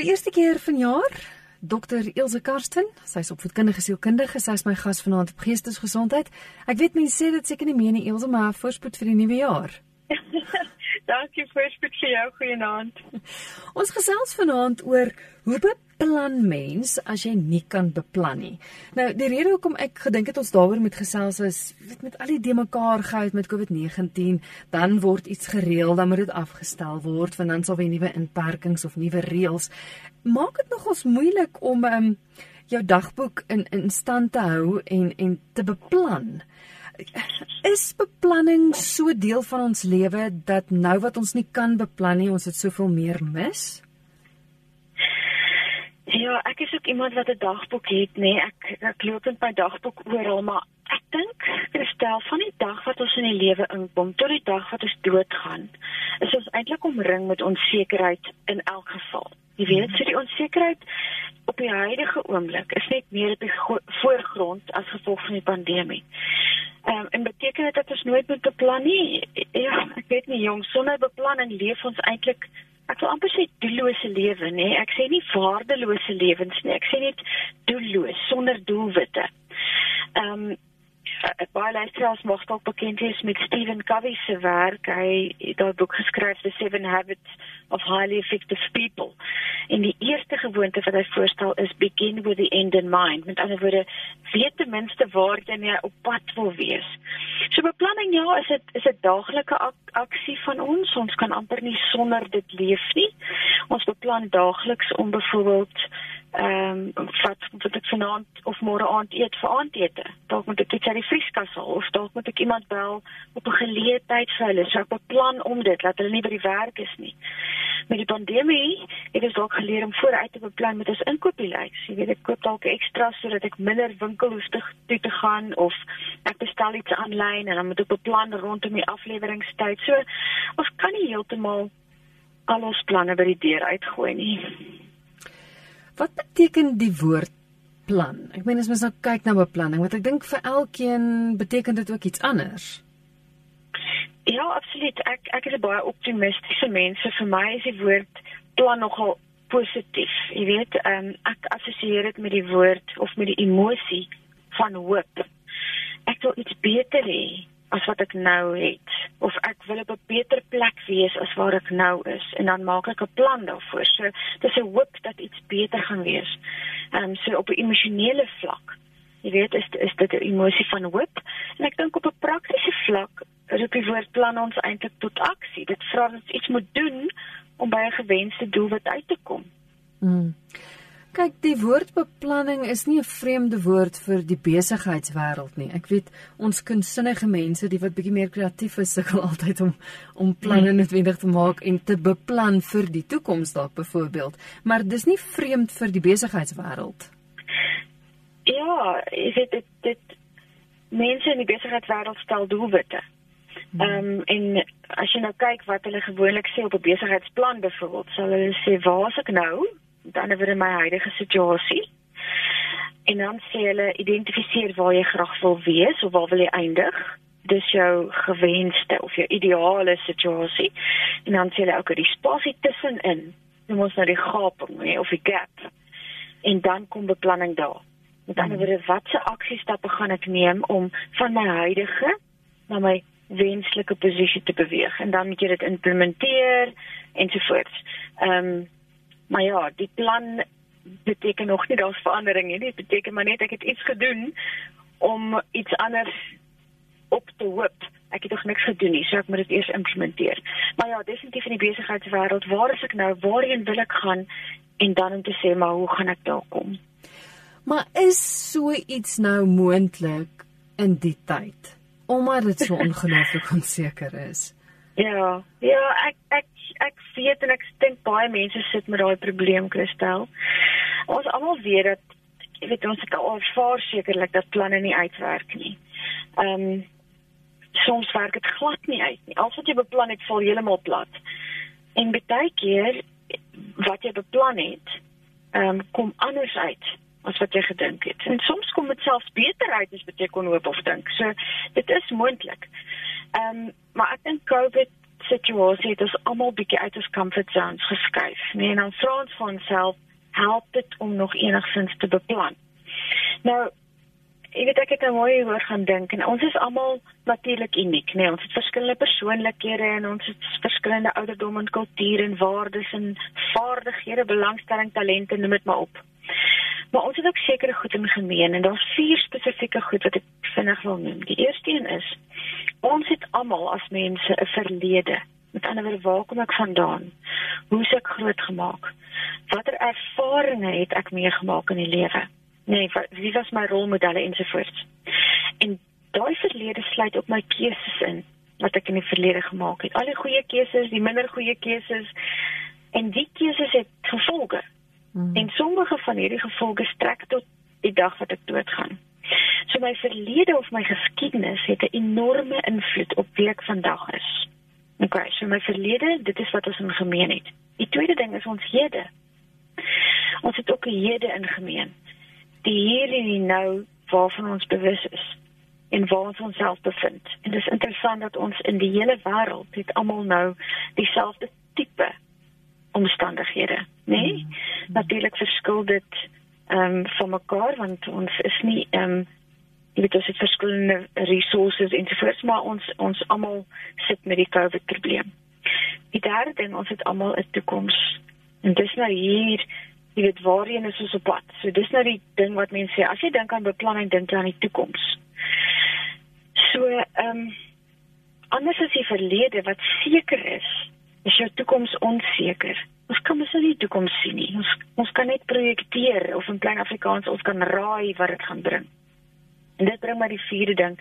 Vir die eerste keer vanjaar, Dr. Ilse Karsten, sy's opvoedkundige sielkundige, sy's my gas vanaand op Geestesgesondheid. Ek weet mense sê dit seker nie meer nie Ilse, maar voorspoed vir die nuwe jaar. Dankie voorspoed vir jou goeienaand. Ons gesels vanaand oor hoe beplan mens as jy nie kan beplan nie. Nou, die rede hoekom ek gedink het ons daaroor moet gesels is weet met al die de mekaar gehou met COVID-19, dan word iets gereël, dan moet dit afgestel word, want dan sal weer nuwe inperkings of nuwe reëls. Maak dit nogals moeilik om um, jou dagboek in in stand te hou en en te beplan. Is beplanning so deel van ons lewe dat nou wat ons nie kan beplan nie, ons het soveel meer mis? Ja, ek is ook iemand wat 'n dagboek het, nê. Nee. Ek ek loop in my dagboek oral, maar ek dink Christel van die dag wat ons in die lewe inkom tot die dag wat ons doodgaan, is ons eintlik omring met onsekerheid in elk geval. Jy weet, so die onsekerheid op die huidige oomblik is net meer op die voorgrond as gevolg van die pandemie. Ehm um, en beteken dit dat ons nooit moet beplan nie? Ja, ek weet nie jong, sonder beplanning leef ons eintlik ek wil amper sê doellose lewe, nê? Ek sê nie waardelose lewens nie. Ek sê net doelloos, sonder doelwitte. Ehm um, baie luisteraars mag dalk bekend wees met Stephen Covey se werk. Hy het daai boek geskryf The Seven Habits of Highly Effective People. En die eerste gewoonte wat hy voorstel is begin with the end in mind. Met ander woorde, weet ten minste waar jy op pad wil wees. So beplanning ja, is dit is 'n daaglikse ak aksie van ons. Ons kan amper nie sonder dit leef nie. Ons beplan daagliks om byvoorbeeld ehm um, wat wat ek vanaand of môre aand eet vir aandete. Dalk moet ek iets uit die vrieskas haal of dalk moet ek iemand bel op 'n geleë tyd vir hulle. So ek beplan om dit dat hulle nie by die werk is nie. Met die pandemie het ons dalk geleer om vooruit te beplan met ons inkopieslys. Jy weet ek koop dalk ekstra sodat ek minder winkel hoef te te gaan of ek bestel iets aanlyn en dan moet ek beplan rondom die afleweringstyd. So ons kan nie heeltemal al ons planne by die deur uitgooi nie. Wat beteken die woord plan? Ek meen as mens nou kyk na beplanning, want ek dink vir elkeen beteken dit ook iets anders. Ja, absoluut. Ek ek is 'n baie optimistiese mens. Vir my is die woord plan nogal positief. Jy weet, um, ek assosieer dit met die woord of met die emosie van hoop. Ek wil iets beter hê as wat ek nou het of ek wil op 'n beter plek wees as waar ek nou is en dan maak ek 'n plan daarvoor. So dis 'n hoop dat iets beter gaan wees. Ehm um, so op 'n emosionele vlak. Jy weet is is dit 'n emosie van hoop en ek dink op 'n praktiese vlak roep die woord plan ons eintlik tot aksie. Dit vra ons iets moet doen om by 'n gewenste doelwit uit te kom. Mm. Kyk, die woord beplanning is nie 'n vreemde woord vir die besigheidswêreld nie. Ek weet ons kunsinnige mense, die wat bietjie meer kreatief is, sukkel altyd om om planne hmm. noodwendig te maak en te beplan vir die toekoms dalk byvoorbeeld, maar dis nie vreemd vir die besigheidswêreld. Ja, is dit dit, dit mense in die besigheidswêreld stel doelwitte. Hmm. Ehm um, en as jy nou kyk wat hulle gewoonlik sê op 'n besigheidsplan byvoorbeeld, sal hulle sê waar is ek nou? Dan oor my huidige situasie. En dan sê hulle identifiseer waar jy graag wil wees of waar wil jy eindig? Dis jou gewenste of jou ideale situasie. En dan sê hulle ook die spasie tussenin. Jy moet nou die gaping hê of die gap. En dan kom beplanning daar. Met ander woorde, watse aksiestappe gaan ek neem om van my huidige na my wenslike posisie te beweeg en dan moet jy dit implementeer ensovoorts. Ehm um, Maar ja, die plan beteken nog nie daar's verandering nie. Dit beteken maar net ek het iets gedoen om iets anders op te hoop. Ek het nog niks gedoen nie, so ek moet dit eers implementeer. Maar ja, definitief in die besigheidswêreld, waar is ek nou? Waarheen wil ek gaan? En dan om te sê, maar hoe gaan ek daar kom? Maar is so iets nou moontlik in die tyd? Omdat dit so ongelooflik onseker is. Ja, ja, ek ek ek weet en ek dink baie mense sit met daai probleem, Christel. Ons almal weet dat jy weet ons het al ervaar sekerlik dat planne nie uitwerk nie. Ehm um, soms werk dit glad nie uit nie. Al wat jy beplan het, val heeltemal plat. En baie keer wat jy beplan het, ehm um, kom anders uit as wat jy gedink het. En soms kom dit selfs beter uit as wat jy kon hoop of dink. So dit is moontlik. Ehm um, maar ek dink COVID situasie het ons almal bietjie uit ons comfort zones geskuif. Nee, en dan vra ons vir onsself, help dit om nog enigsins te beplan? Nou, ek weet ek het nou mooi oor gaan dink en ons is almal natuurlik uniek, nee, ons het verskillende persoonlikhede en ons het verskillende ouderdomme en kulture en waardes en vaardighede, belangstelling, talente, noem dit maar op. Maar ons het ook sekere goed in gemeen en daar's vier spesifieke goed wat ek vinnig wil noem. Die eerste een is ons het almal as mense 'n verlede. Met ander woorde, waar kom ek vandaan? Hoe is ek grootgemaak? Watter ervarings het ek meegemaak in die lewe? Nee, wie was my rolmodelle ensovoorts? En daai verlede sluit op my keuses in wat ek in die verlede gemaak het. Al die goeie keuses, die minder goeie keuses en die keuses het gevolge. Mm. En sommige van hierdie gevolge strek tot die dag wat ek doodgaan. So my verlede of my geskiedenis het 'n enorme invloed op wie ek vandag is. Okay, so my verlede, dit is wat ons in gemeen het. Die tweede ding is ons hede. Ons het ook 'n hede in gemeen. Die hier en die nou waarvan ons bewus is en waar ons onsself bevind. En dit is interessant dat ons in die hele wêreld het almal nou dieselfde tipe omstandighede, né? Nee? Mm. Natuurlik verskil dit ehm um, van mekaar want ons is nie ehm um, weet ons het verskillende resources en sovoorts maar ons ons almal sit met die COVID probleem. Die derde ding ons het almal 'n toekoms. En dis nou hier jy weet waarheen is ons op pad. So dis nou die ding wat mense sê as jy dink aan beplanning dink jy aan die toekoms. So ehm um, anders as die verlede wat seker is is jou toekoms onseker. Ons kan mos nie die toekoms sien nie. Ons ons kan net projekteer of in klein Afrikaans ons kan raai wat dit gaan bring. En dit bring maar die vierde ding.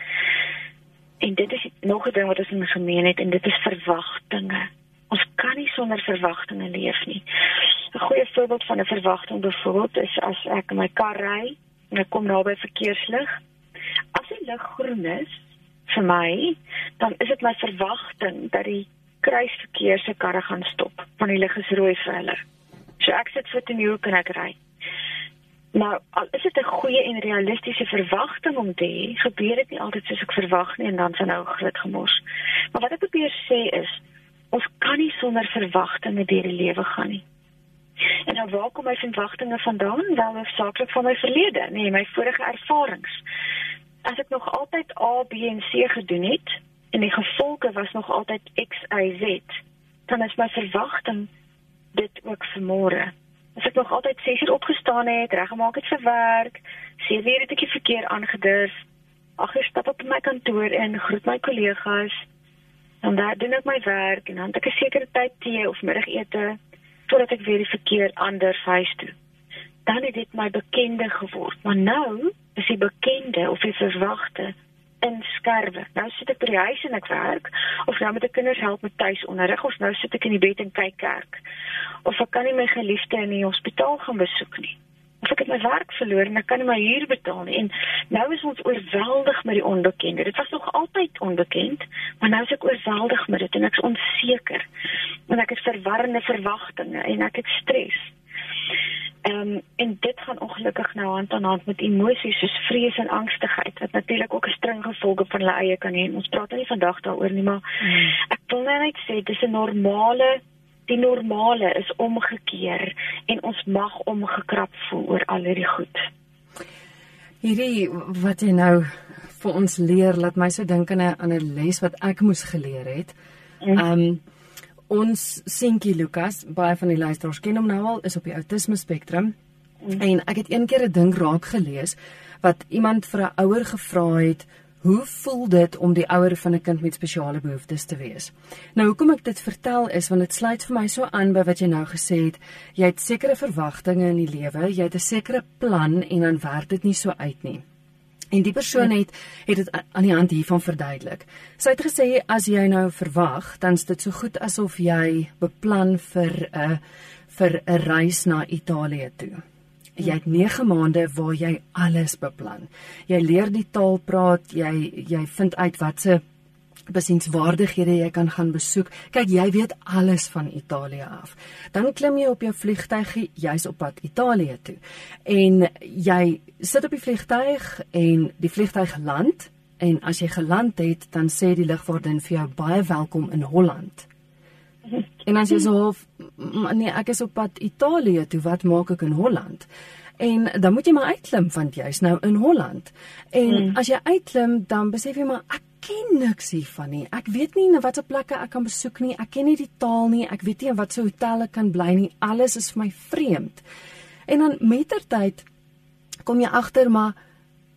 En dit is nog 'n ding wat ons in gemeen het en dit is verwagtinge. Ons kan nie sonder verwagtinge leef nie. 'n Goeie voorbeeld van 'n verwagting byvoorbeeld is as ek in my kar ry en ek kom naby verkeerslig. As die lig groen is vir my, dan is dit my verwagting dat die kruisverkeer se karre gaan stop want die lig is rooi vir hulle. So ek sit voet in die hoek en ek ry. Nou, al is dit 'n goeie en realistiese verwagting om te hê, gebeur dit nie altyd soos ek verwag nie en dan s'n nou groot gemors. Maar wat ek probeer sê is, ons kan nie sonder verwagtinge deur die lewe gaan nie. En nou waar kom my verwagtinge vandaan? Wel hoofsaaklik van my verlede, nee, my vorige ervarings. As ek nog altyd A, B en C gedoen het, en die gevolge was nog altyd X Y Z, dan is my verwagting dit ook vir môre. As ek nog altyd 6 uur opgestaan het, reggemaak het vir werk, 7 uur het ek die verkeer aangedurf, ag ek stap op my kantoor en groet my kollegas, dan daar doen ek my werk en dan het ek 'n sekere tyd tee of middagete voordat ek weer die verkeer anders huis toe. Dan het dit my bekende geword, maar nou is die bekende of die verwagte in skerwe. Nou sit ek by die huis en ek werk of nou met die kinders help met tuisonderrig of nou sit ek in die bed en kyk kerk. Of ek kan nie my geliefde in die hospitaal gaan besoek nie. Of ek het my werk verloor en ek kan nie my huur betaal nie. En nou is ons oorweldig met die onbekende. Dit was nog altyd onbekend, maar nou is ek oorweldig met dit en ek is onseker. En ek het verwarrende verwagtinge en ek het stres. Ehm um, en dit gaan ongelukkig nou hand aan hand met emosies soos vrees en angstigheid wat natuurlik ook 'n string gevolge van hulle eie kan hê. Ons praat nie vandag daaroor nie, maar hmm. ek wil net sê dis 'n normale die normale is omgekeer en ons mag omgekrap voel oor al hierdie goed. Hierdie wat jy nou vir ons leer laat my so dink aan 'n ander les wat ek moes geleer het. Hmm. Ehm um, ons seentjie Lukas, baie van die luisteraars ken hom nou al, is op die autisme spektrum. Mm. En ek het een keer 'n ding raak gelees wat iemand vir 'n ouer gevra het, "Hoe voel dit om die ouer van 'n kind met spesiale behoeftes te wees?" Nou hoekom ek dit vertel is want dit sluit vir my so aan by wat jy nou gesê het. Jy het sekere verwagtinge in die lewe, jy het 'n sekere plan en dan werk dit nie so uit nie. En die persoon het het dit aan die hand hiervan verduidelik. Sy het gesê as jy nou verwag, dan is dit so goed asof jy beplan vir 'n vir 'n reis na Italië toe. Jy het 9 maande waar jy alles beplan. Jy leer die taal praat, jy jy vind uit wat se besienswaardighede jy kan gaan besoek. Kyk, jy weet alles van Italië af. Dan klim jy op jou vliegtyg, jy's op pad Italië toe. En jy sit op die vliegtyg en die vliegtyg land en as jy geland het, dan sê die lugvaardin vir jou baie welkom in Holland. En as jy so half nee, ek is op pad Italië toe, wat maak ek in Holland? En dan moet jy maar uitklim want jy's nou in Holland. En mm. as jy uitklim, dan besef jy maar ek ken niks hiervan nie. Ek weet nie na watter plekke ek kan besoek nie. Ek ken nie die taal nie. Ek weet nie in watter hotel ek kan bly nie. Alles is vir my vreemd. En dan mettertyd kom jy agter maar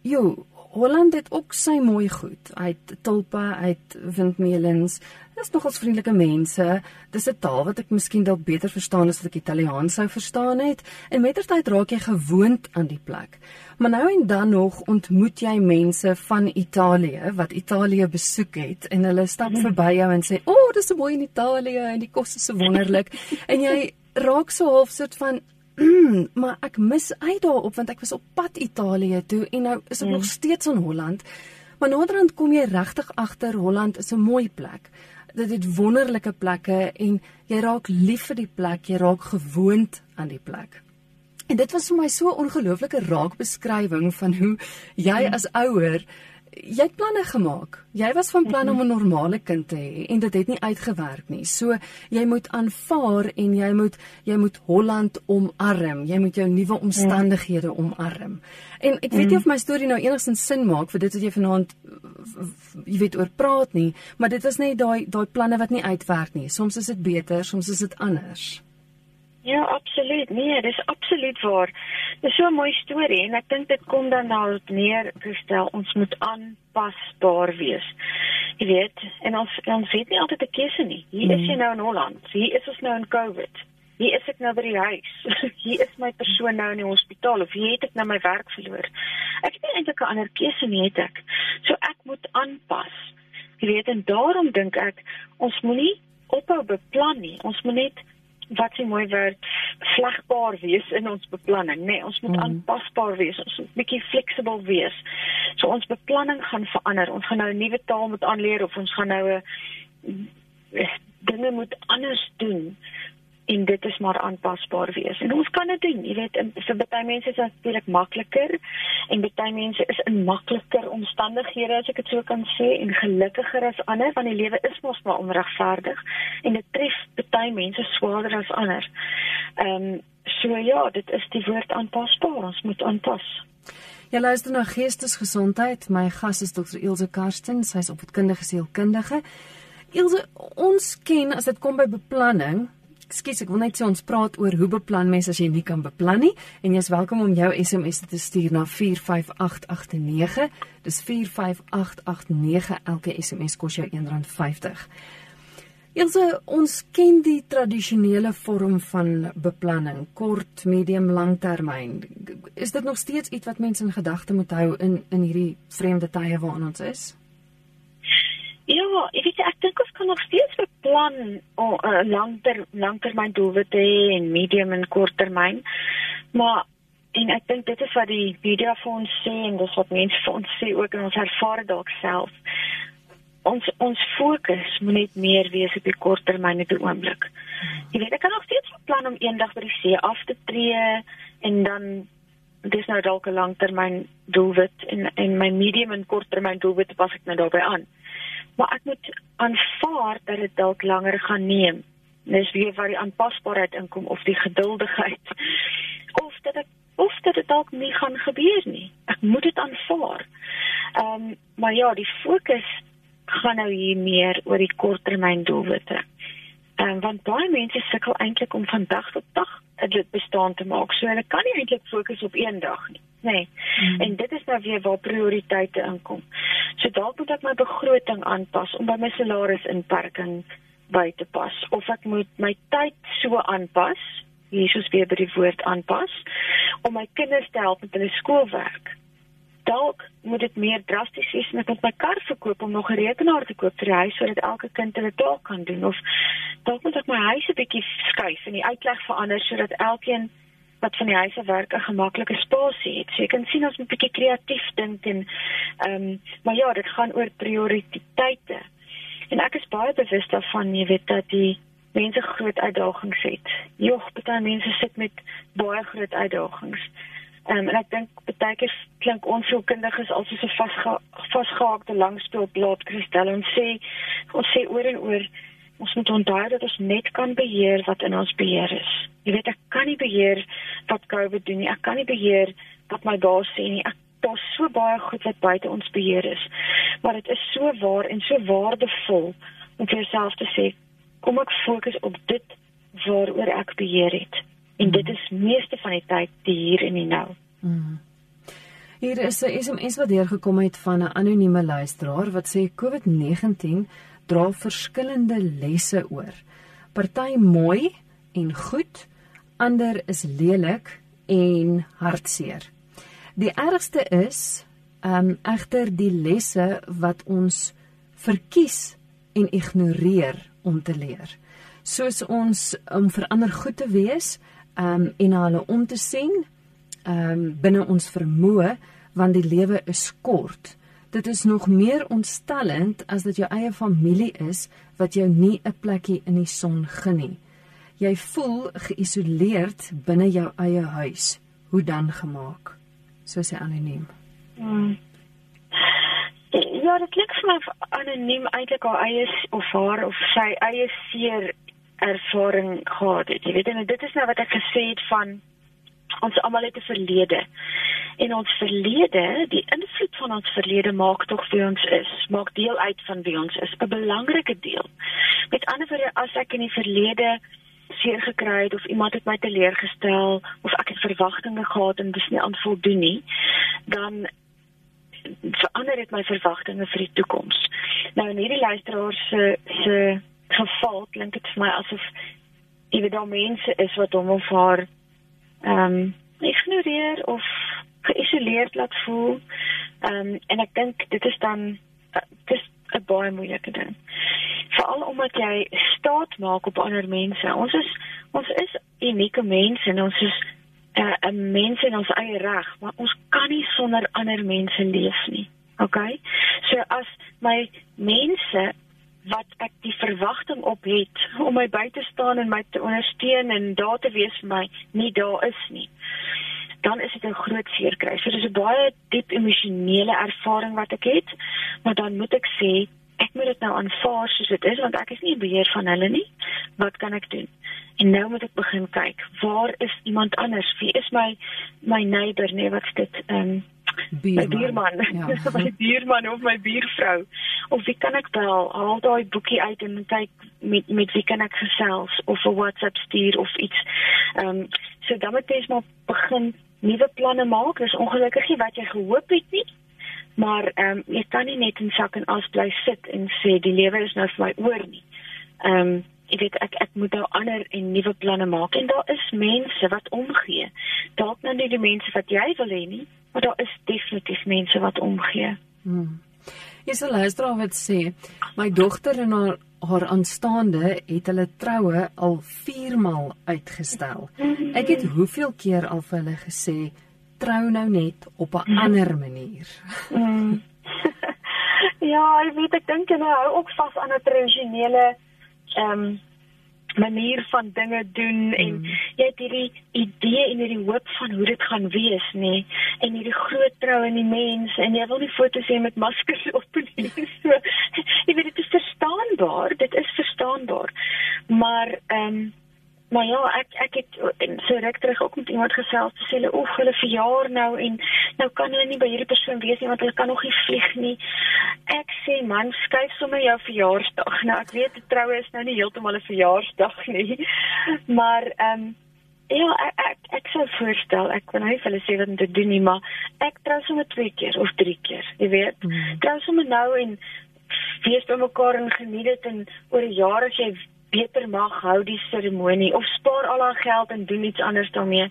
jo, Holland het ook sy mooi goed. Hy het tulpe, hy het windmeulens. Dis nogals vriendelike mense. Dis 'n taal wat ek miskien dalk beter verstaan as wat ek Italiaans sou verstaan het. En mettertyd raak jy gewoond aan die plek. Maar nou en dan nog ontmoet jy mense van Italië wat Italië besoek het en hulle stap hmm. verby jou en sê: "O, oh, dis so mooi in Italië en die kos is so wonderlik." en jy raak so half soort van Mm, maar ek mis uit daarop want ek was op pad Italië toe en nou is ek mm. nog steeds in Holland. Maar naderhand kom jy regtig agter Holland is 'n mooi plek. Dit het wonderlike plekke en jy raak lief vir die plek, jy raak gewoond aan die plek. En dit was vir my so 'n ongelooflike raakbeskrywing van hoe jy mm. as ouer jy het planne gemaak. Jy was van plan om 'n normale kind te hê en dit het nie uitgewerk nie. So jy moet aanvaar en jy moet jy moet Holland omarm. Jy moet jou nuwe omstandighede omarm. En ek weet nie of my storie nou enigstens sin maak vir dit wat jy vanaand jy weet oor praat nie, maar dit is net daai daai planne wat nie uitwerk nie. Soms is dit beter, soms is dit anders. Ja, absoluut. Nee, dis absoluut waar. Dis so 'n mooi storie en ek dink dit kom dan nou neer gestel ons moet aanpasbaar wees. Jy weet, en ons ons weet nie altyd 'n keuse nie. Hier is jy mm. nou in Holland. Hier is ons nou in COVID. Hier is ek nou by die huis. Hier is my persoon nou in die hospitaal of hier het ek nou my werk verloor. Ek het nie eintlik 'n ander keuse nie, het ek. So ek moet aanpas. Jy weet, en daarom dink ek ons moenie ophou beplan nie. Ons moet net wat se mooi woord vlegbaar wees in ons beplanning nê? Nee, ons moet mm. aanpasbaar wees ons moet bietjie flexible wees. So ons beplanning gaan verander. Ons gaan nou 'n nuwe taal moet aanleer of ons gaan nou 'n dinge moet anders doen en dit is maar aanpasbaar wees. En ons kan dit doen. Jy weet, vir baie mense is dit natuurlik makliker en baie mense is in makliker omstandighede as ek dit so kan sê en gelukkiger as ander want die lewe is mos maar onregverdig en dit tref baie mense swaarder as ander. Ehm um, so ja, dit is die woord aanpasbaar. Ons moet aanpas. Ja, luister na Geestesgesondheid. My gas is Dr. Ilse Karsten. Sy's opvoedkundige sielkundige. Ilse, ons ken as dit kom by beplanning, Ekskuus, ek wil net sê ons praat oor hoe beplan mens as jy nie kan beplan nie en jy's welkom om jou SMS te stuur na 45889. Dis 45889. Elke SMS kos jou R1.50. Ilse, ons ken die tradisionele vorm van beplanning, kort, medium, langtermyn. Is dit nog steeds iets wat mense in gedagte moet hou in in hierdie vreemde tye waarin ons is? Ja, ek weet ek dink ons kan nog steeds beplan om 'n uh, langter langtermyn doelwitte hê en medium en korttermyn. Maar en ek dink dit is wat die media vir ons sê en dis wat mense vir ons sê ook in ons ervaring dalk self. Ons ons fokus moet net meer wees op die korttermyn op die oomblik. Jy weet ek kan nog steeds beplan om eendag by die see af te tree en dan dis nou dalk 'n langtermyn doelwit en en my medium en korttermyn doelwitte pas ek nou daarbey aan maar ek moet aanvaar dat dit dalk langer gaan neem. Dis weer waar die aanpasbaarheid inkom of die geduldigheid of dat ek of dat dit dalk nie gaan gebeur nie. Ek moet dit aanvaar. Ehm um, maar ja, die fokus gaan nou hier meer oor die korttermyn doelwitte. Ehm um, want baie mense sukkel eintlik om van dag tot dag dit bestaan te maak. So hulle kan nie eintlik fokus op een dag nie. Nee. Mm. En dit is nou weer waar prioriteite inkom. So dalk moet ek my begroting aanpas om by my salarisinperking by te pas of ek moet my tyd so aanpas, Jesus weer by die woord aanpas om my kinders te help met hulle skoolwerk. Dalk moet dit meer drasties wees ek moet my kar verkoop om nog 'n rekenaar te koop vir die huis sodat elke kind hulle taak kan doen of dalk moet ek my huis 'n bietjie skuif en die uitleg verander sodat elkeen wat van die huise werk 'n gemaklike spasie het. So jy kan sien ons moet 'n bietjie kreatief dink en ehm um, maar ja, dit gaan oor prioriteite. En ek is baie bewus daarvan, jy weet dat die mense groot uitdagings het. Jog, baie mense sit met baie groot uitdagings. Um, en ek dink baie keer klink ons so kundiges as so 'n vasgehaakte langspeelplaat kristal en sê ons sê oor en oor ons moet onthou dat ons net kan beheer wat in ons beheer is. Jy weet ek kan nie beheer wat COVID doen nie. Ek kan nie beheer wat my baas sê nie. Ek daar's so baie goed wat buite ons beheer is. Maar dit is so waar en so waardevol om vir jouself te sê kom ek fokus op dit waaroor ek beheer het. En dit is meeste van die tyd die hier en die nou. Mm. Hier is 'n SMS wat deurgekom het van 'n anonieme luisteraar wat sê COVID-19 dra verskillende lesse oor. Party mooi en goed, ander is lelik en hartseer. Die ergste is ehm um, egter die lesse wat ons verkies en ignoreer om te leer. Soos ons om vir ander goed te wees, ehm um, en hulle om te sien ehm um, binne ons vermoë want die lewe is kort. Dit is nog meer ontstellend as dit jou eie familie is wat jou nie 'n plekkie in die son gun nie. Jy voel geïsoleerd binne jou eie huis. Hoe dan gemaak? So sê anoniem. Hmm. Ja, dit klink vir my anoniem eintlik haar eie of haar of sy eie seer ervaring gehad het. Jy weet en dit is nou wat ek gesê het van ons almal het 'n verlede. En ons verlede, die invloed van ons verlede maak tog wie ons is, maak deel uit van wie ons is, 'n belangrike deel. Met ander woorde, as ek in die verlede seer gekry het of iemand het my teleurgestel of ek het verwagtinge gehad en dis nie aan voldoen nie, dan verander dit my verwagtinge vir die toekoms. Nou in hierdie luisteraar se se geval klink dit vir my asof jy weet daar mense is wat hom of haar ehm um, ignoreer of geïsoleerd laat voel. Ehm um, en ek dink dit is dan uh, dis 'n baie moeilike ding. Veral omdat jy staat maak op ander mense. Ons is ons is unieke mense en ons is eh, 'n uh, mens in ons eie reg, maar ons kan nie sonder ander mense leef nie. OK? So as my mense wat ek die verwagting op het om my by te staan en my te ondersteun en daar te wees vir my nie daar is nie dan is dit 'n groot seerkry. So dis 'n baie diep emosionele ervaring wat ek het, maar dan moet ek sê ek moet dit nou aanvaar soos dit is want ek is nie in beheer van hulle nie. Wat kan ek doen? En nou moet ek begin kyk, waar is iemand anders? Wie is my my neighbor nee wat dit ehm um, my buurman, ja. my buurman of my buurvrou. Of wie kan ek bel? Haal daai boekie uit en kyk met met wie kan ek gesels of 'n WhatsApp stuur of iets. Ehm um, so dan moet jy maar begin nuwe planne maak. Dis ongelukkig nie wat jy gehoop het nie. Maar ehm um, jy kan nie net in sak en as bly sit en sê die lewe is nou vir my oor nie. Ehm um, ek weet ek ek moet nou ander en nuwe planne maak en daar is mense wat omgee. Dalk nou nie die mense wat jy wil hê nie, maar daar is definitief mense wat omgee. Hmm. Jy sal luister wat sê. My dogter en haar haar aanstaande het hulle troue al 4 maal uitgestel. Ek het hoeveel keer al vir hulle gesê trou nou net op 'n ander manier. Hmm. ja, ek weet ek dink hulle hou ook vas aan 'n tradisionele ehm um, manier van dinge doen en mm. jy het hierdie idee en hierdie hoop van hoe dit gaan wees nê nee? en hierdie groot trou in die mense en jy wil nie foto's hê met maskers op nie so jy weet dit is verstaanbaar dit is verstaanbaar maar ehm um, Maar ja, ek ek het so ruk terug ook met iemand gesels te sê hulle oef hulle verjaar nou en nou kan hulle nie by hierdie persoon wees nie want hulle kan nog nie vlieg nie. Ek sê man, skuif sommer jou verjaarsdag. Nou ek weet troue is nou nie heeltemal 'n verjaarsdag nie. Maar ehm um, ja, ek ek, ek sou voorstel ek wil nie vir hulle sê wat om te doen nie, maar ek trou sommer twee keer of drie keer, jy weet. Hmm. Trou sommer nou en fees by mekaar en geniet dit en oor 'n jaar as jy beter mag hou die seremonie of spaar al haar geld en doen iets anders daarmee.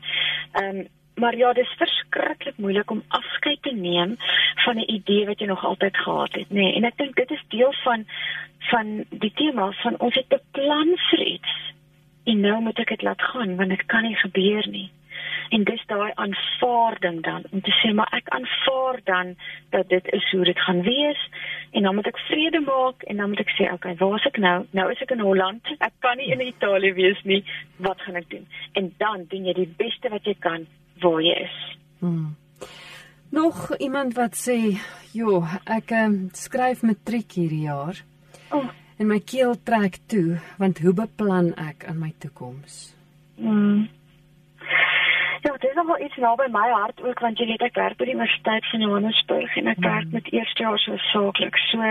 Ehm um, maar ja, dit is verskriklik moeilik om afskeid te neem van 'n idee wat jy nog altyd gehad het, nê. Nee, en ek dink dit is deel van van die tema van ons het 'n plan vir iets. En nou moet ek dit laat gaan want dit kan nie gebeur nie en dis daai aanvaarding dan om te sê maar ek aanvaar dan dat dit is hoe dit gaan wees en dan moet ek vrede maak en dan moet ek sê okay waar is ek nou nou is ek in Holland ek kan nie in Italië wees nie wat gaan ek doen en dan doen jy die beste wat jy kan waar jy is hmm. nog iemand wat sê joh ek um, skryf matriek hierdie jaar oh. en my keel trek toe want hoe beplan ek aan my toekoms? Mm. Ja, dit is nogal iets naby my hart ook want jy weet ek werk by die Universiteit van Johannesburg en ek mm. werk met eerstejaars so saaklik. So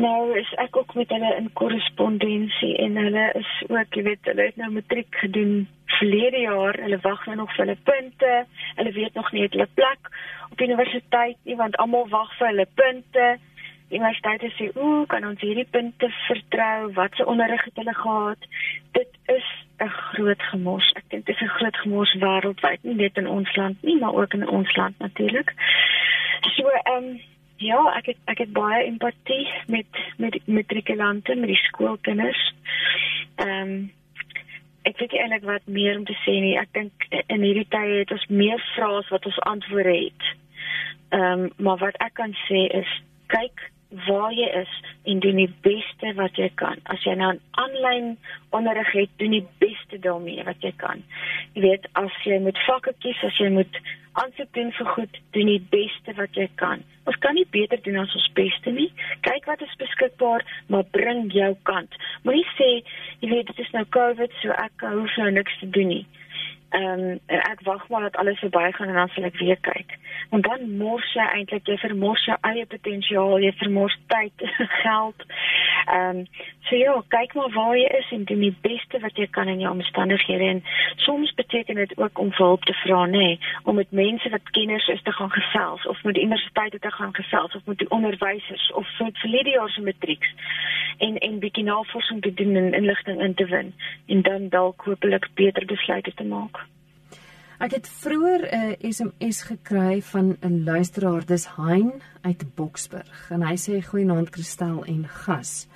nou is ek ook met hulle in korrespondensie en hulle is ook, jy weet, hulle het nou matriek gedoen verlede jaar. Hulle wag nou nog vir hulle punte. Hulle weet nog nie hulle plek op universiteit nie want almal wag vir hulle punte. Die universiteit sê, "Ooh, kan ons hierdie punte vertrou? Wat se onderrig het hulle gehad?" Dit is 'n groot gemors. Ek dink dit is 'n groot gemors wêreldwyd, nie net in ons land nie, maar ook in ons land natuurlik. So, ehm um, Ja, ek het ek het baie empatie met met matrikulante, met die skoolkinders. Ehm um, ek weet eintlik wat meer om te sê nie. Ek dink in hierdie tye het ons meer vrae as wat ons antwoorde het. Ehm um, maar wat ek kan sê is kyk waar jy is en doen die beste wat jy kan. As jy nou aanlyn onderrig het, doen die beste daarmee wat jy kan. Jy weet, as jy moet vakke kies, as jy moet aansoek doen vir goed, doen die beste wat jy kan. Ons kan nie beter doen as ons beste nie. Kyk wat is beskikbaar, maar bring jou kant. Moenie sê, jy weet, dit is nou COVID, so ek hoef nou niks te doen nie. Ehm um, ek wag maar dat alles verbygaan en dan sal ek weer kyk. Want dan mors jy eintlik jy vermors jou eie potensiaal, jy vermors tyd, geld. Ehm um, so ja, kyk maar waar jy is en doen die beste wat jy kan in jou omstandighede en soms beteken dit ook om hulp te vra, nê, nee, om met mense wat kenners is te gaan gesels of met universiteite te gaan gesels of met die onderwysers of met verlede jaar se matrieks en en bietjie navorsing te doen en inligting in te win en dan dalk hopelik beter besluite te maak. Ek het vroeër 'n uh, SMS gekry van 'n luisteraar, dis Hein uit Boksburg en hy sê goeienaand Kristel en gas.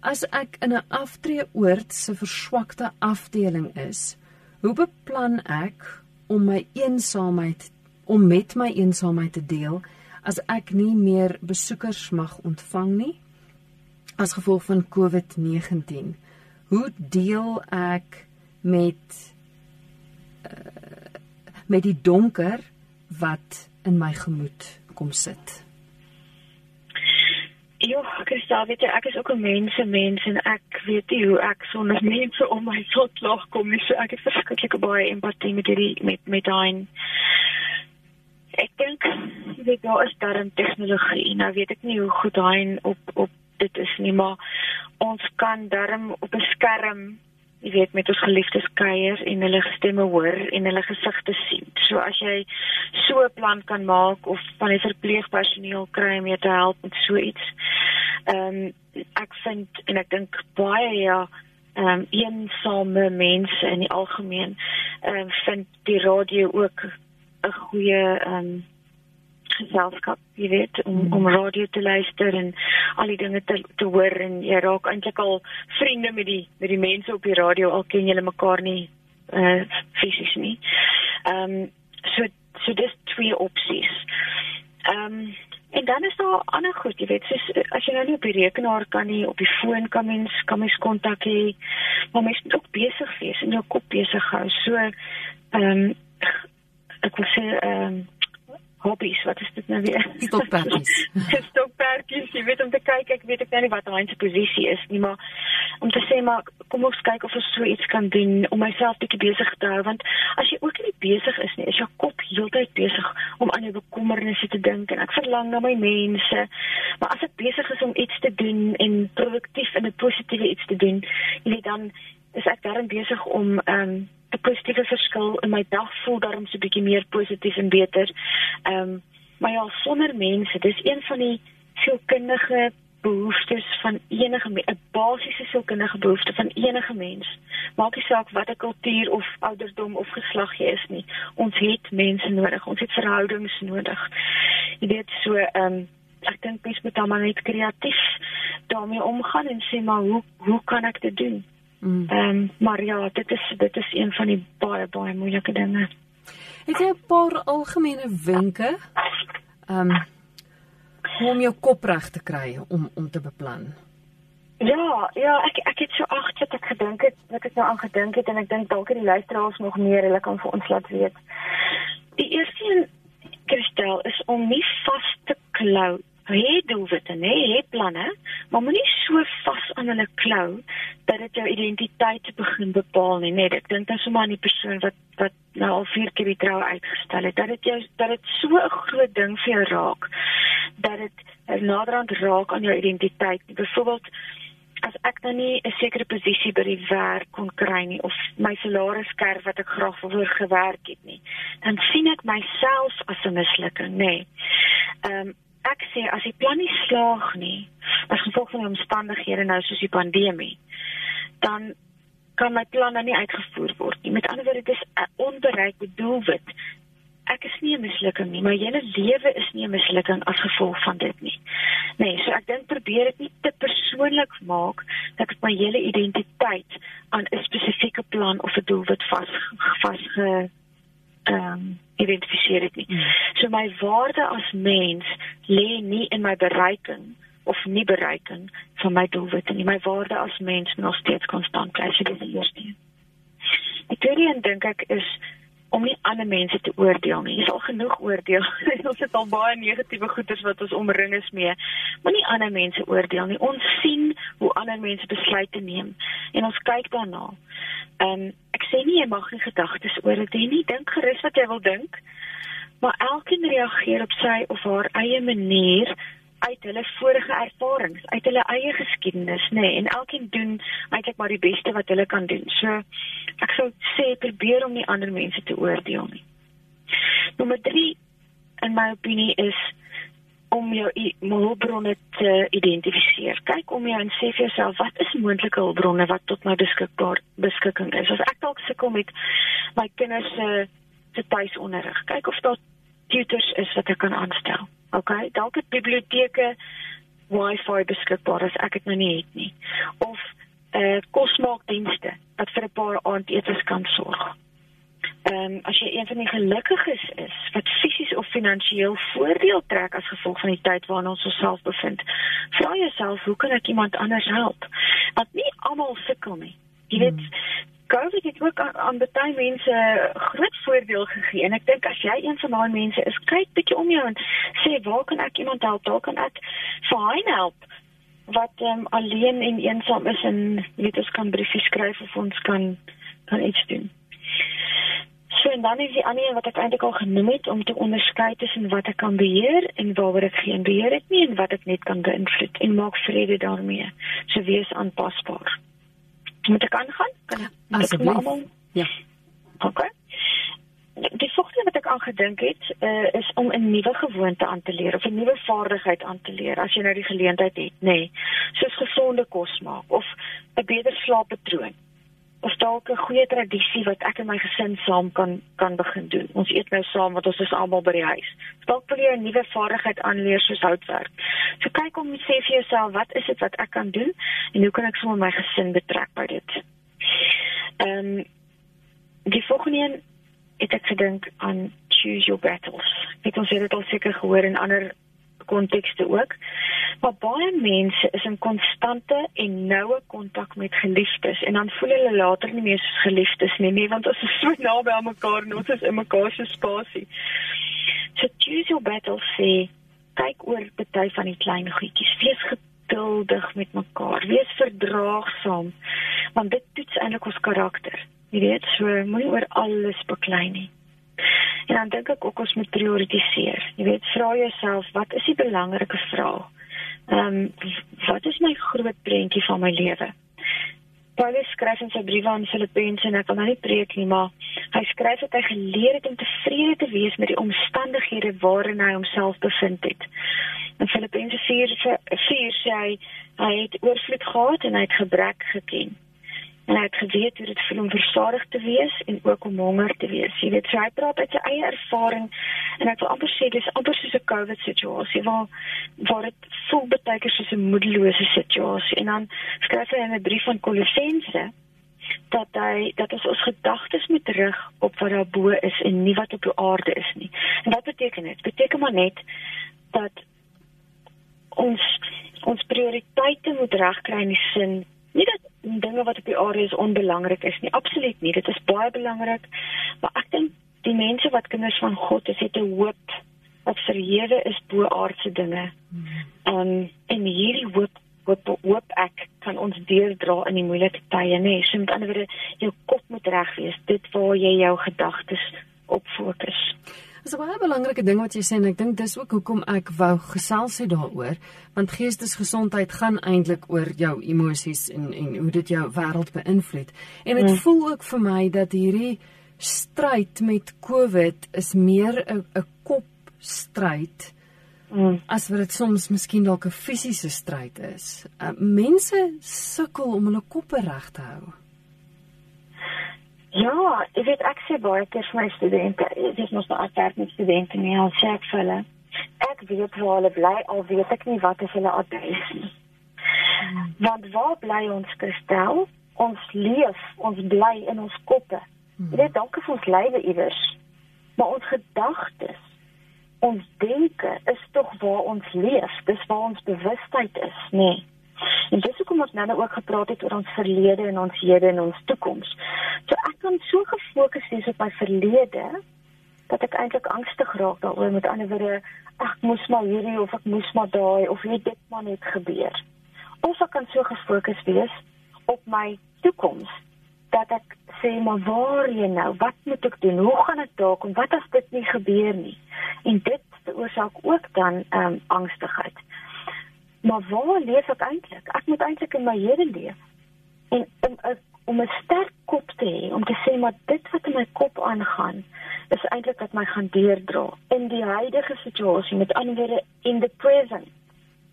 As ek in 'n aftreeoord se verswakte afdeling is, hoe beplan ek om my eensaamheid om met my eensaamheid te deel as ek nie meer besoekers mag ontvang nie? as gevolg van COVID-19. Hoe deel ek met uh, met die donker wat in my gemoed kom sit? Ja, Christa, weet jy, ek is ook 'n mens, 'n mens en ek weet nie hoe ek sonder mense om my tot lag kom nie. So ek het verskriklik baie empatie met hierdie met met daai Ek dink weet daar is darm tegnologie. Nou weet ek nie hoe goed daai op op dit is nie maar ons kan darm op 'n skerm jy weet met ons geliefdes kuier en hulle stemme hoor en hulle gesigte sien. So as jy so 'n plan kan maak of van die verpleegpersoneel kry om jou te help met so iets. Ehm um, ek vind en ek dink baie ja ehm um, eensame mense in die algemeen ehm um, vind die radio ook 'n goeie ehm um, geselskap, jy weet, om mm. om radio te luister en al die dinge te te hoor en jy raak eintlik al vriende met die met die mense op die radio al ken julle mekaar nie uh fisies nie. Ehm um, so so dis twee opsies. Ehm um, en dan is daar ander goed, jy weet, soos as jy nou nie op die rekenaar kan nie, op die foon kan mens kan mens kontak hê, maar mens moet ook besig wees en jou kop besig hou. So ehm um, ek wil sê ehm um, hobbies, wat is dit nou weer? Stokperdjies. Stokperdjies, jy weet om te kyk, ek weet ek nou nie wat daai se posisie is nie, maar om te sê maar kom ons kyk of ons so iets kan doen om myself bietjie besig te hou want as jy ook nie besig is nie, is jou kop heeltyd besig om aan jou bekommernisse te dink en ek verlang na my mense. Maar as ek besig is om iets te doen en produktief en 'n positiewe iets te doen, jy weet dan is ek daarin besig om ehm um, positiewe verskil in my dag voel daarom so 'n bietjie meer positief en beter. Ehm um, maar ja, sonder mense, dis een van die sielkundige behoeftes van enige 'n basiese sielkundige behoefte van enige mens. Maak nie saak watter kultuur of ouderdom of geslag jy is nie. Ons het mense nodig, ons het verhoudings nodig. Jy weet so ehm um, ek dink mens moet dan maar net kreatief daarmee omgaan en sê maar hoe hoe kan ek dit doen? Mm. Ehm um, maar ja, dit is dit is een van die baie baie moeilike dinge. Het jy 'n paar algemene wenke? Ehm um, om jou kop reg te kry om om te beplan. Ja, ja, ek ek het so agt wat ek gedink het, wat ek nou aan gedink het en ek dink dalk het die luisteraars nog meer, hulle kan vir ons laat weet. Die eerste een Kristel is om nie vas te klou het doelwitte, nê, het planne, maar moenie so vas aan hulle klou dat dit jou identiteit begin bepaal nie, net. Ek dink dan sommer aan die persoon wat wat nou al vier keer die troue uitgestel het, dat dit jou dat dit so 'n groot ding vir jou raak dat dit naderhand raak aan jou identiteit. Byvoorbeeld as ek dan nie 'n sekere posisie by die werk kon kry nie of my salaris kerf wat ek graag wou gewerk het nie, dan sien ek myself as 'n mislukking, nê. Ehm um, ek sê as die plan nie slaag nie, as gevolg van die omstandighede nou soos die pandemie, dan kan my plan dan nie uitgevoer word nie. Met ander woorde, dit is 'n onbereikte doelwit. Ek is nie 'n mislukking nie, maar julle lewe is nie 'n mislukking as gevolg van dit nie. Nee, so ek dink probeer dit nie te persoonlik maak dat ek my hele identiteit aan 'n spesifieke plan of 'n doelwit vas vasge ehm um, identifiseer dit nie. Mm. So my waarde as mens lê nie in my bereiking of nie bereiking van my doelwitte nie. My waarde as mens moet nog steeds konstant bly. So dis die eerste een. Die tweede een dink ek is om nie ander mense te oordeel nie. Is al genoeg oordeel. ons het al baie negatiewe goeders wat ons omring is mee. Maar nie ander mense oordeel nie. Ons sien hoe ander mense besluite neem en ons kyk daarna. Ehm um, ek sê nie jy mag nie gedagtes oor dit hê nie. Dink gerus wat jy wil dink. Maar elkeen reageer op sy of haar eie manier uit hulle vorige ervarings, uit hulle eie geskiedenis, nê, nee, en elkeen doen eintlik maar die beste wat hulle kan doen. So ek sou sê probeer om nie ander mense te oordeel nie. Nommer 3 in my opinie is om jou hulpbronne te identifiseer. Kyk om jou en sê vir jouself wat is moontlike hulpbronne wat tot my beskikbaar beskikking is. As ek dalk sukkel met my kinders se se tuisonderrig, kyk of daar tutors is wat ek kan aanstel. OK, dalk het biblioteke wifi beskikbaar as ek dit nou nie het nie. Of eh uh, kosmaakdienste wat vir 'n paar aandetes kan sorg. Ehm um, as jy een van die gelukkiges is wat fisies of finansiëel voordeel trek as gevolg van die tyd waarin ons osself bevind, vra jouself hoe kan ek iemand anders help? Want nie almal sukkel nie. Jy weet, hmm. COVID het ook aan, aan baie mense groot voordeel gegee en ek dink as jy een van daai mense is, kyk bietjie om jou en sê waar kan ek iemand help? Waar kan ek fyn help? wat um, alleen en eensaam is en weet ons kan briefies skryf of ons kan kan iets doen. So en dan is die ander wat ek eintlik al genoem het om te onderskei tussen wat ek kan beheer en waaroor ek geen beheer het nie en wat ek net kan beïnvloed en maak vrede daarmee. So wees aanpasbaar moet ek aangaan? Kan ek asseblief? Ja. OK. Die volgende wat ek aan gedink het, uh, is om 'n nuwe gewoonte aan te leer of 'n nuwe vaardigheid aan te leer as jy nou die geleentheid het, nê. Nee, soos gesonde kos maak of 'n beter slaappatroon of dalk 'n goeie tradisie wat ek en my gesin saam kan kan begin doen. Ons eet nou saam want ons is almal by die huis. Dalk wil jy 'n nuwe vaardigheid aanleer soos houtwerk. So kyk om sê vir jouself, wat is dit wat ek kan doen en hoe kan ek sommer my gesin betrek by dit? Ehm um, die volgende een het ek gedink aan choose your battles. Ek het ons het dit al seker gehoor in ander kontekste ook. Maar baie mense is in konstante en noue kontak met geliefdes en dan voel hulle later nie meer soos geliefdes nie, nie want ons is so naby aan mekaar en ons is in mekaar se spasie. So choose your battles sê kyk oor party van die klein goedjies. Wees geduldig met mekaar. Wees verdraagsaam want dit toets eintlik ons karakter. Jy weet, so moenie oor alles beklei nie. En dan dink ek ook ons moet prioritiseer. Jy weet, vra jouself, wat is die belangrike vraag? Ehm, um, wat is my groot prentjie van my lewe? Paulus skryf in sy brief aan Filippense en ek wil nou nie preek nie, maar hy skryf dat hy geleer het om tevrede te wees met die omstandighede waarin hy homself bevind het. In Filippense 4 4 sê hy hy het oorvloed gehad en hy het gebrek geken en hy het geweet hoe dit voel om versadig te wees en ook om honger te wees. Jy weet, hy praat uit sy eie ervaring en ek wil amper sê dis amper soos 'n COVID situasie waar waar dit voel baie keer soos 'n moedelose situasie. En dan skryf hy in 'n brief van Kolossense dat hy dat ons ons gedagtes moet rig op wat daar bo is en nie wat op die aarde is nie. En wat beteken dit? Beteken maar net dat ons ons prioriteite moet regkry in die sin nie dat dinge wat op die aarde is onbelangrik is nie. Absoluut nie. Dit is baie belangrik. Maar ek dink die mense wat kinders van God is, het 'n hoop wat verhewe is bo aardse dinge. Hmm. Um en hierdie hoop hoop hoop ek kan ons deurdra in die moeilike tye, nê. Nee. So met ander woorde, jou kop moet reg wees. Dit waar jy jou gedagtes op fokus. Dis 'n baie belangrike ding wat jy sê en ek dink dis ook hoekom ek wou gesels het daaroor, want geestesgesondheid gaan eintlik oor jou emosies en en hoe dit jou wêreld beïnvloed. En dit hmm. voel ook vir my dat hierdie stryd met COVID is meer 'n 'n kopstryd hmm. as wat dit soms miskien dalk 'n fisiese stryd is. Uh, mense sukkel om hulle koppe reg te hou. Ja, ek weet ek sê baie keer vir my studente, dit is mos nou altyd met studente nie, al sê ek vir hulle, ek weet waar hulle bly, al weet ek nie wat is hulle adres nie. Hmm. Want waar bly ons kristel? Ons leef, ons bly in ons koppe. Hmm. Jy weet, dalk is ons lywe iewers, maar ons gedagtes, ons denke is tog waar ons leef, dis waar ons bewustheid is, nê. Nee. En dis hoekom ons nou nou ook gepraat het oor ons verlede en ons hede en ons toekoms. So ek kan so gefokus wees op my verlede dat ek eintlik angstig raak daaroor met ander woorde, ag moes maar hierdie of ek moes maar daai of weet dit maar net gebeur. Of ek kan so gefokus wees op my toekoms dat ek sê maar waar jy nou, wat moet ek doen? Hoe gaan dit dalk en wat as dit nie gebeur nie? En dit veroorsaak ook dan ehm um, angstigheid. Maar waar leef ek eintlik? Ek moet eintlik in my hede leef. En om om 'n sterk kop te hê om te sê maar dit wat in my kop aangaan is eintlik wat my gaan deurdra in die huidige situasie met ander woorde in the present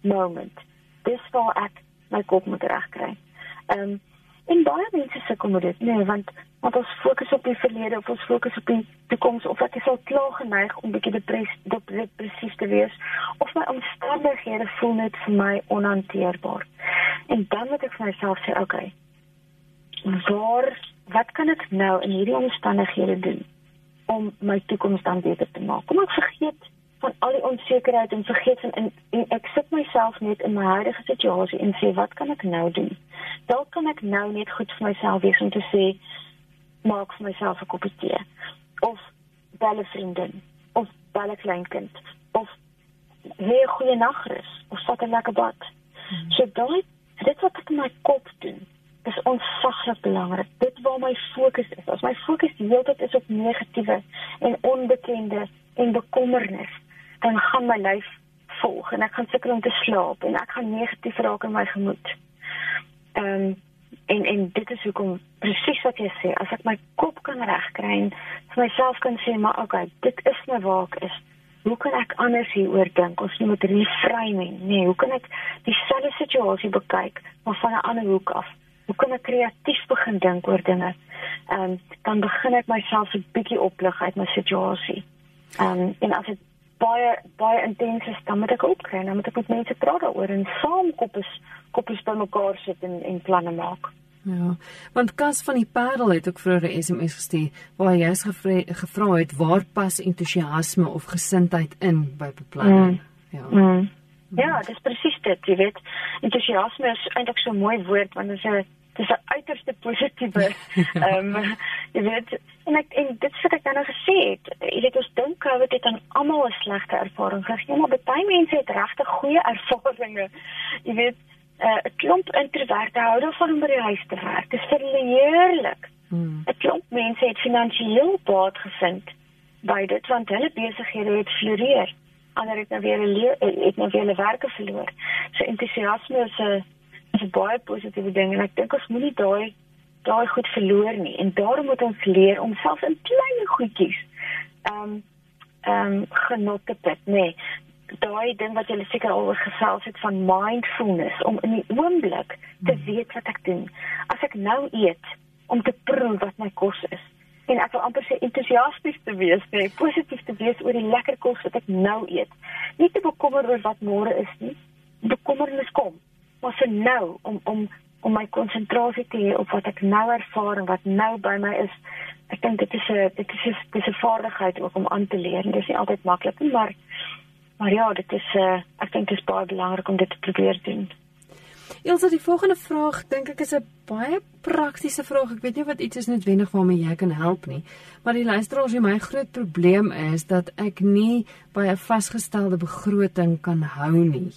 moment. Dis waar ek my kop moet regkry. Ehm um, en baie mense sukkel met dit, nee, want want ons fokus op die verlede of ons fokus op die toekoms of ek is al klaar geneig om bietjie depressief te wees of my omstandighede voel net vir my onhanteerbaar. En dan moet ek vir myself sê, okay. Waar wat kan ek nou in hierdie omstandighede doen om my toekoms dan beter te maak? Kom ek vergeet van al die onsekerheid en vergeet van en, en ek sit myself net in my huidige situasie en sê wat kan ek nou doen? Dalk kan ek nou net goed vir myself wees om te sê maak vir myself 'n koppie tee of bel 'n vriendin of bel 'n kleinkind of hê 'n goeie nagrus of vat 'n lekker bad. Hmm. So daai dit wat ek in my kop doen is ontsaglik belangrik. Dit waar my fokus is. As my fokus die hele tyd is op negatiewe en onbekende en bekommernis, dan gaan my lyf volg en ek gaan sukkel om te slaap en ek gaan negatief raak in my gemoed. Ehm um, en en dit is hoekom presies wat jy sê, as ek my kop kan regkry en vir myself kan sê maar okay, dit is nou waar ek is. Hoe kan ek anders hieroor dink? Ons moet reframing. Nee, hoe kan ek dieselfde situasie bekyk maar van 'n ander hoek af? Hoe kan ek kreatief begin dink oor dinge? Ehm um, dan begin ek myself 'n bietjie oplig uit my situasie. Ehm um, en as dit baie baie intens is, dan moet ek opkry, dan moet ek met mense praat daaroor en saam koppies koppies bymekaar sit en en planne maak. Ja. Want Kas van die Parel het ook vroeër 'n SMS gestuur waar hy jous gevra het waar pas entoesiasme of gesindheid in by beplanning. Mm. Ja. Mm. Ja, dis presies dit, jy weet. Entoesiasme is eintlik so 'n mooi woord want dit is 'n dis 'n uiterste positiewe ehm um, jy weet en ek en dit wat ek nou gesê het. Jy weet ons dink COVID het aan almal 'n slegte ervaring gegee maar baie mense het regtig goeie ervarings. Jy weet eh, 'n uh, klomp introverte hou daarvan om by die huis te werk. Dis vir hulle heerlik 'n hmm. klomp mense het finansiëel baat gevind by dit want hulle besighede het floreer. Ander het nou weer 'n het nou weer hulle werke verloor. So entoesiasme is 'n is 'n baie positiewe ding en ek dink ons moenie daai daai goed verloor nie en daarom moet ons leer om selfs in klein goedjies ehm um, ehm um, genot te put nê nee, daai ding wat jy seker al oor gesels het van mindfulness om in die oomblik te hmm. weet wat ek doen as ek nou eet om te proe wat my kos is en ek wil amper sê entoesiasties te wees, nee, positief te wees oor die lekker kos wat ek nou eet. Nie te bekommer oor wat môre is nie. Bekommernis kom maar vir nou om om om my konsentrasie te hê op wat ek nou ervaar en wat nou by my is. Ek dink dit is 'n dit is 'n dis 'n vaardigheid ook om aan te leer. Dit is nie altyd maklik nie, maar maar ja, dit is 'n uh, eh, ek dink dit is baie belangrik om dit te probeer doen. Elsa, die volgende vraag dink ek is 'n baie praktiese vraag. Ek weet nie wat iets is noodwendig waarmee jy kan help nie, maar die luisteraars my groot probleem is dat ek nie by 'n vasgestelde begroting kan hou nie.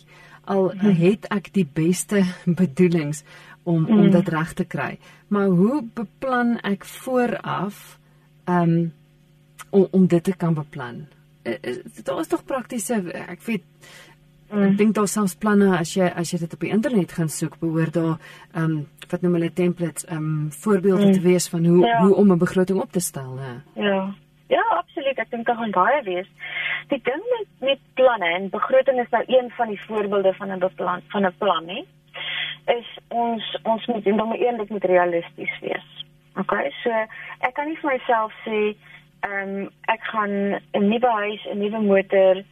al mm. het ek die beste bedoelings om mm. om dit reg te kry. Maar hoe beplan ek vooraf um om om dit te kan beplan? Dit is tog praktiese ek weet mm. ek dink daar soms planne as jy as jy dit op die internet gaan soek behoort daar um wat noem hulle templates um voorbeelde mm. te wees van hoe ja. hoe om 'n begroting op te stel, hè. Ja. Ja, absoluut. Ek dink dit gaan baie wees. Die ding met met planne en begroting is nou een van die voorbeelde van 'n beplan van 'n plan, hè is ons ons moet nommer 1 dit moet realisties wees. Okay? So ek kan nie vir myself sê ehm um, ek gaan 'n nuwe huis, 'n nuwe motor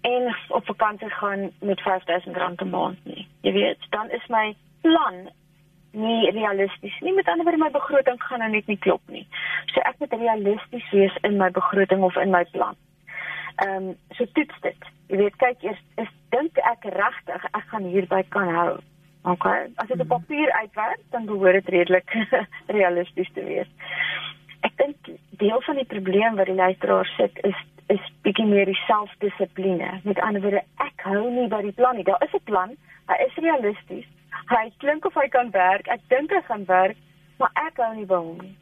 en op vakansie gaan met R5000 'n maand nie. Jy weet, dan is my plan nie realisties nie. Met ander woorde my begroting gaan nou net nie klop nie. So ek moet realisties wees in my begroting of in my plan. Ehm um, so toets dit. Jy weet, kyk eers is dink ek regtig ek gaan hierby kan hou. Okay. As dit op mhm. papier uitwerk, dan behoort dit redelik realisties te wees. Ek dink deel van die probleem wat die luisteraar sit is is bietjie meer die selfdissipline. Met ander woorde, ek hou nie by die plan nie. Daar is 'n plan, hy is realisties. Hy klink of hy kan werk. Ek dink hy gaan werk, maar ek hou nie by hom nie.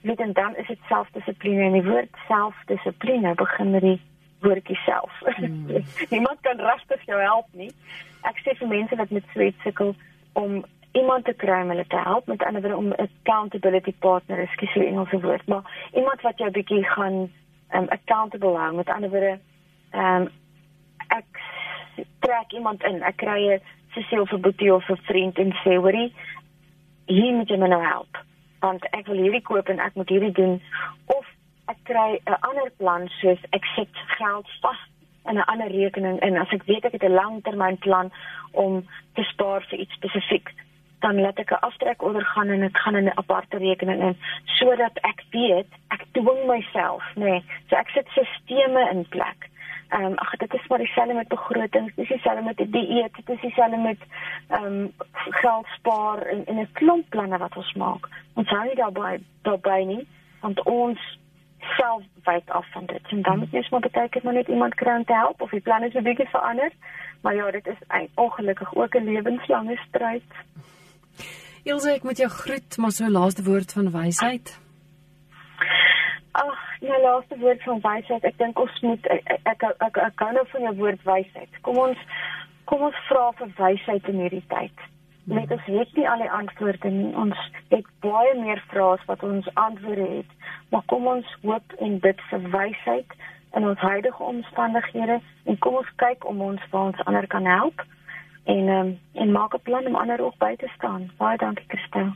Net en dan is dit selfdissipline en die woord selfdissipline begin met die woordjie self. Mm. Niemand kan regtig jou help nie. Ek sê vir mense wat met sweet sukkel om iemand te kry om hulle te help met ander woorde om 'n accountability partner, ekskuus vir Engelse woord, maar iemand wat jou bietjie gaan um accountable hou. Met ander woorde um ek trek iemand in, ek kry 'n Cecile vir boetie of 'n vriend en sê hoorie hier moet jy my nou help want ek wil hierdie koop en ek moet hierdie doen. Of ek kry 'n ander plan soos ek sit geld vas in 'n ander rekening in. As ek weet ek het 'n langtermynplan om te spaar vir iets spesifiek dan laat ek 'n aftrek ondergaan en dit gaan in 'n aparte rekening in sodat ek weet ek dwing myself nê nee, so ek sit sisteme in plek. Ehm um, ag dit is maar dieselfde met begrotings dis dieselfde met die dieet dit is dieselfde met ehm um, geld spaar en en 'n klomp planne wat ons maak. Ons hou nie daarbey daarbey nie want ons self wyk af van dit. En dan moet jy maar baie keer maar net iemand kry om te help of die plan is 'n bietjie verander. Maar ja, dit is ongelukkig ook 'n lewenslange stryd. Ilse, ek moet jou groet, maar so laaste woord van wysheid. Ag, my laaste woord van wysheid, ek dink ons moet ek ek ek, ek kan nou van jou woord wysheid. Kom ons kom ons vra vir wysheid in hierdie tyd. Net ons het nie al die antwoorde nie. Ons het baie meer vrae as wat ons antwoorde het maar kom ons hoop en bid vir wysheid in ons huidige omstandighede en kom ons kyk om ons waar ons ander kan help en um, en maak 'n plan om ander ook by te staan. Baie dankie Christel.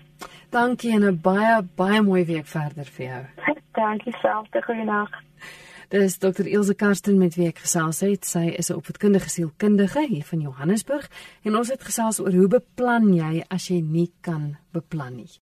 Dankie en 'n baie baie mooi week verder vir jou. dankie self. Goeienaand. Dis Dr. Ilse Karsten met wie ek gesels het. Sy is 'n opvoedkundige sielkundige hier van Johannesburg en ons het gesels oor hoe beplan jy as jy nie kan beplan nie.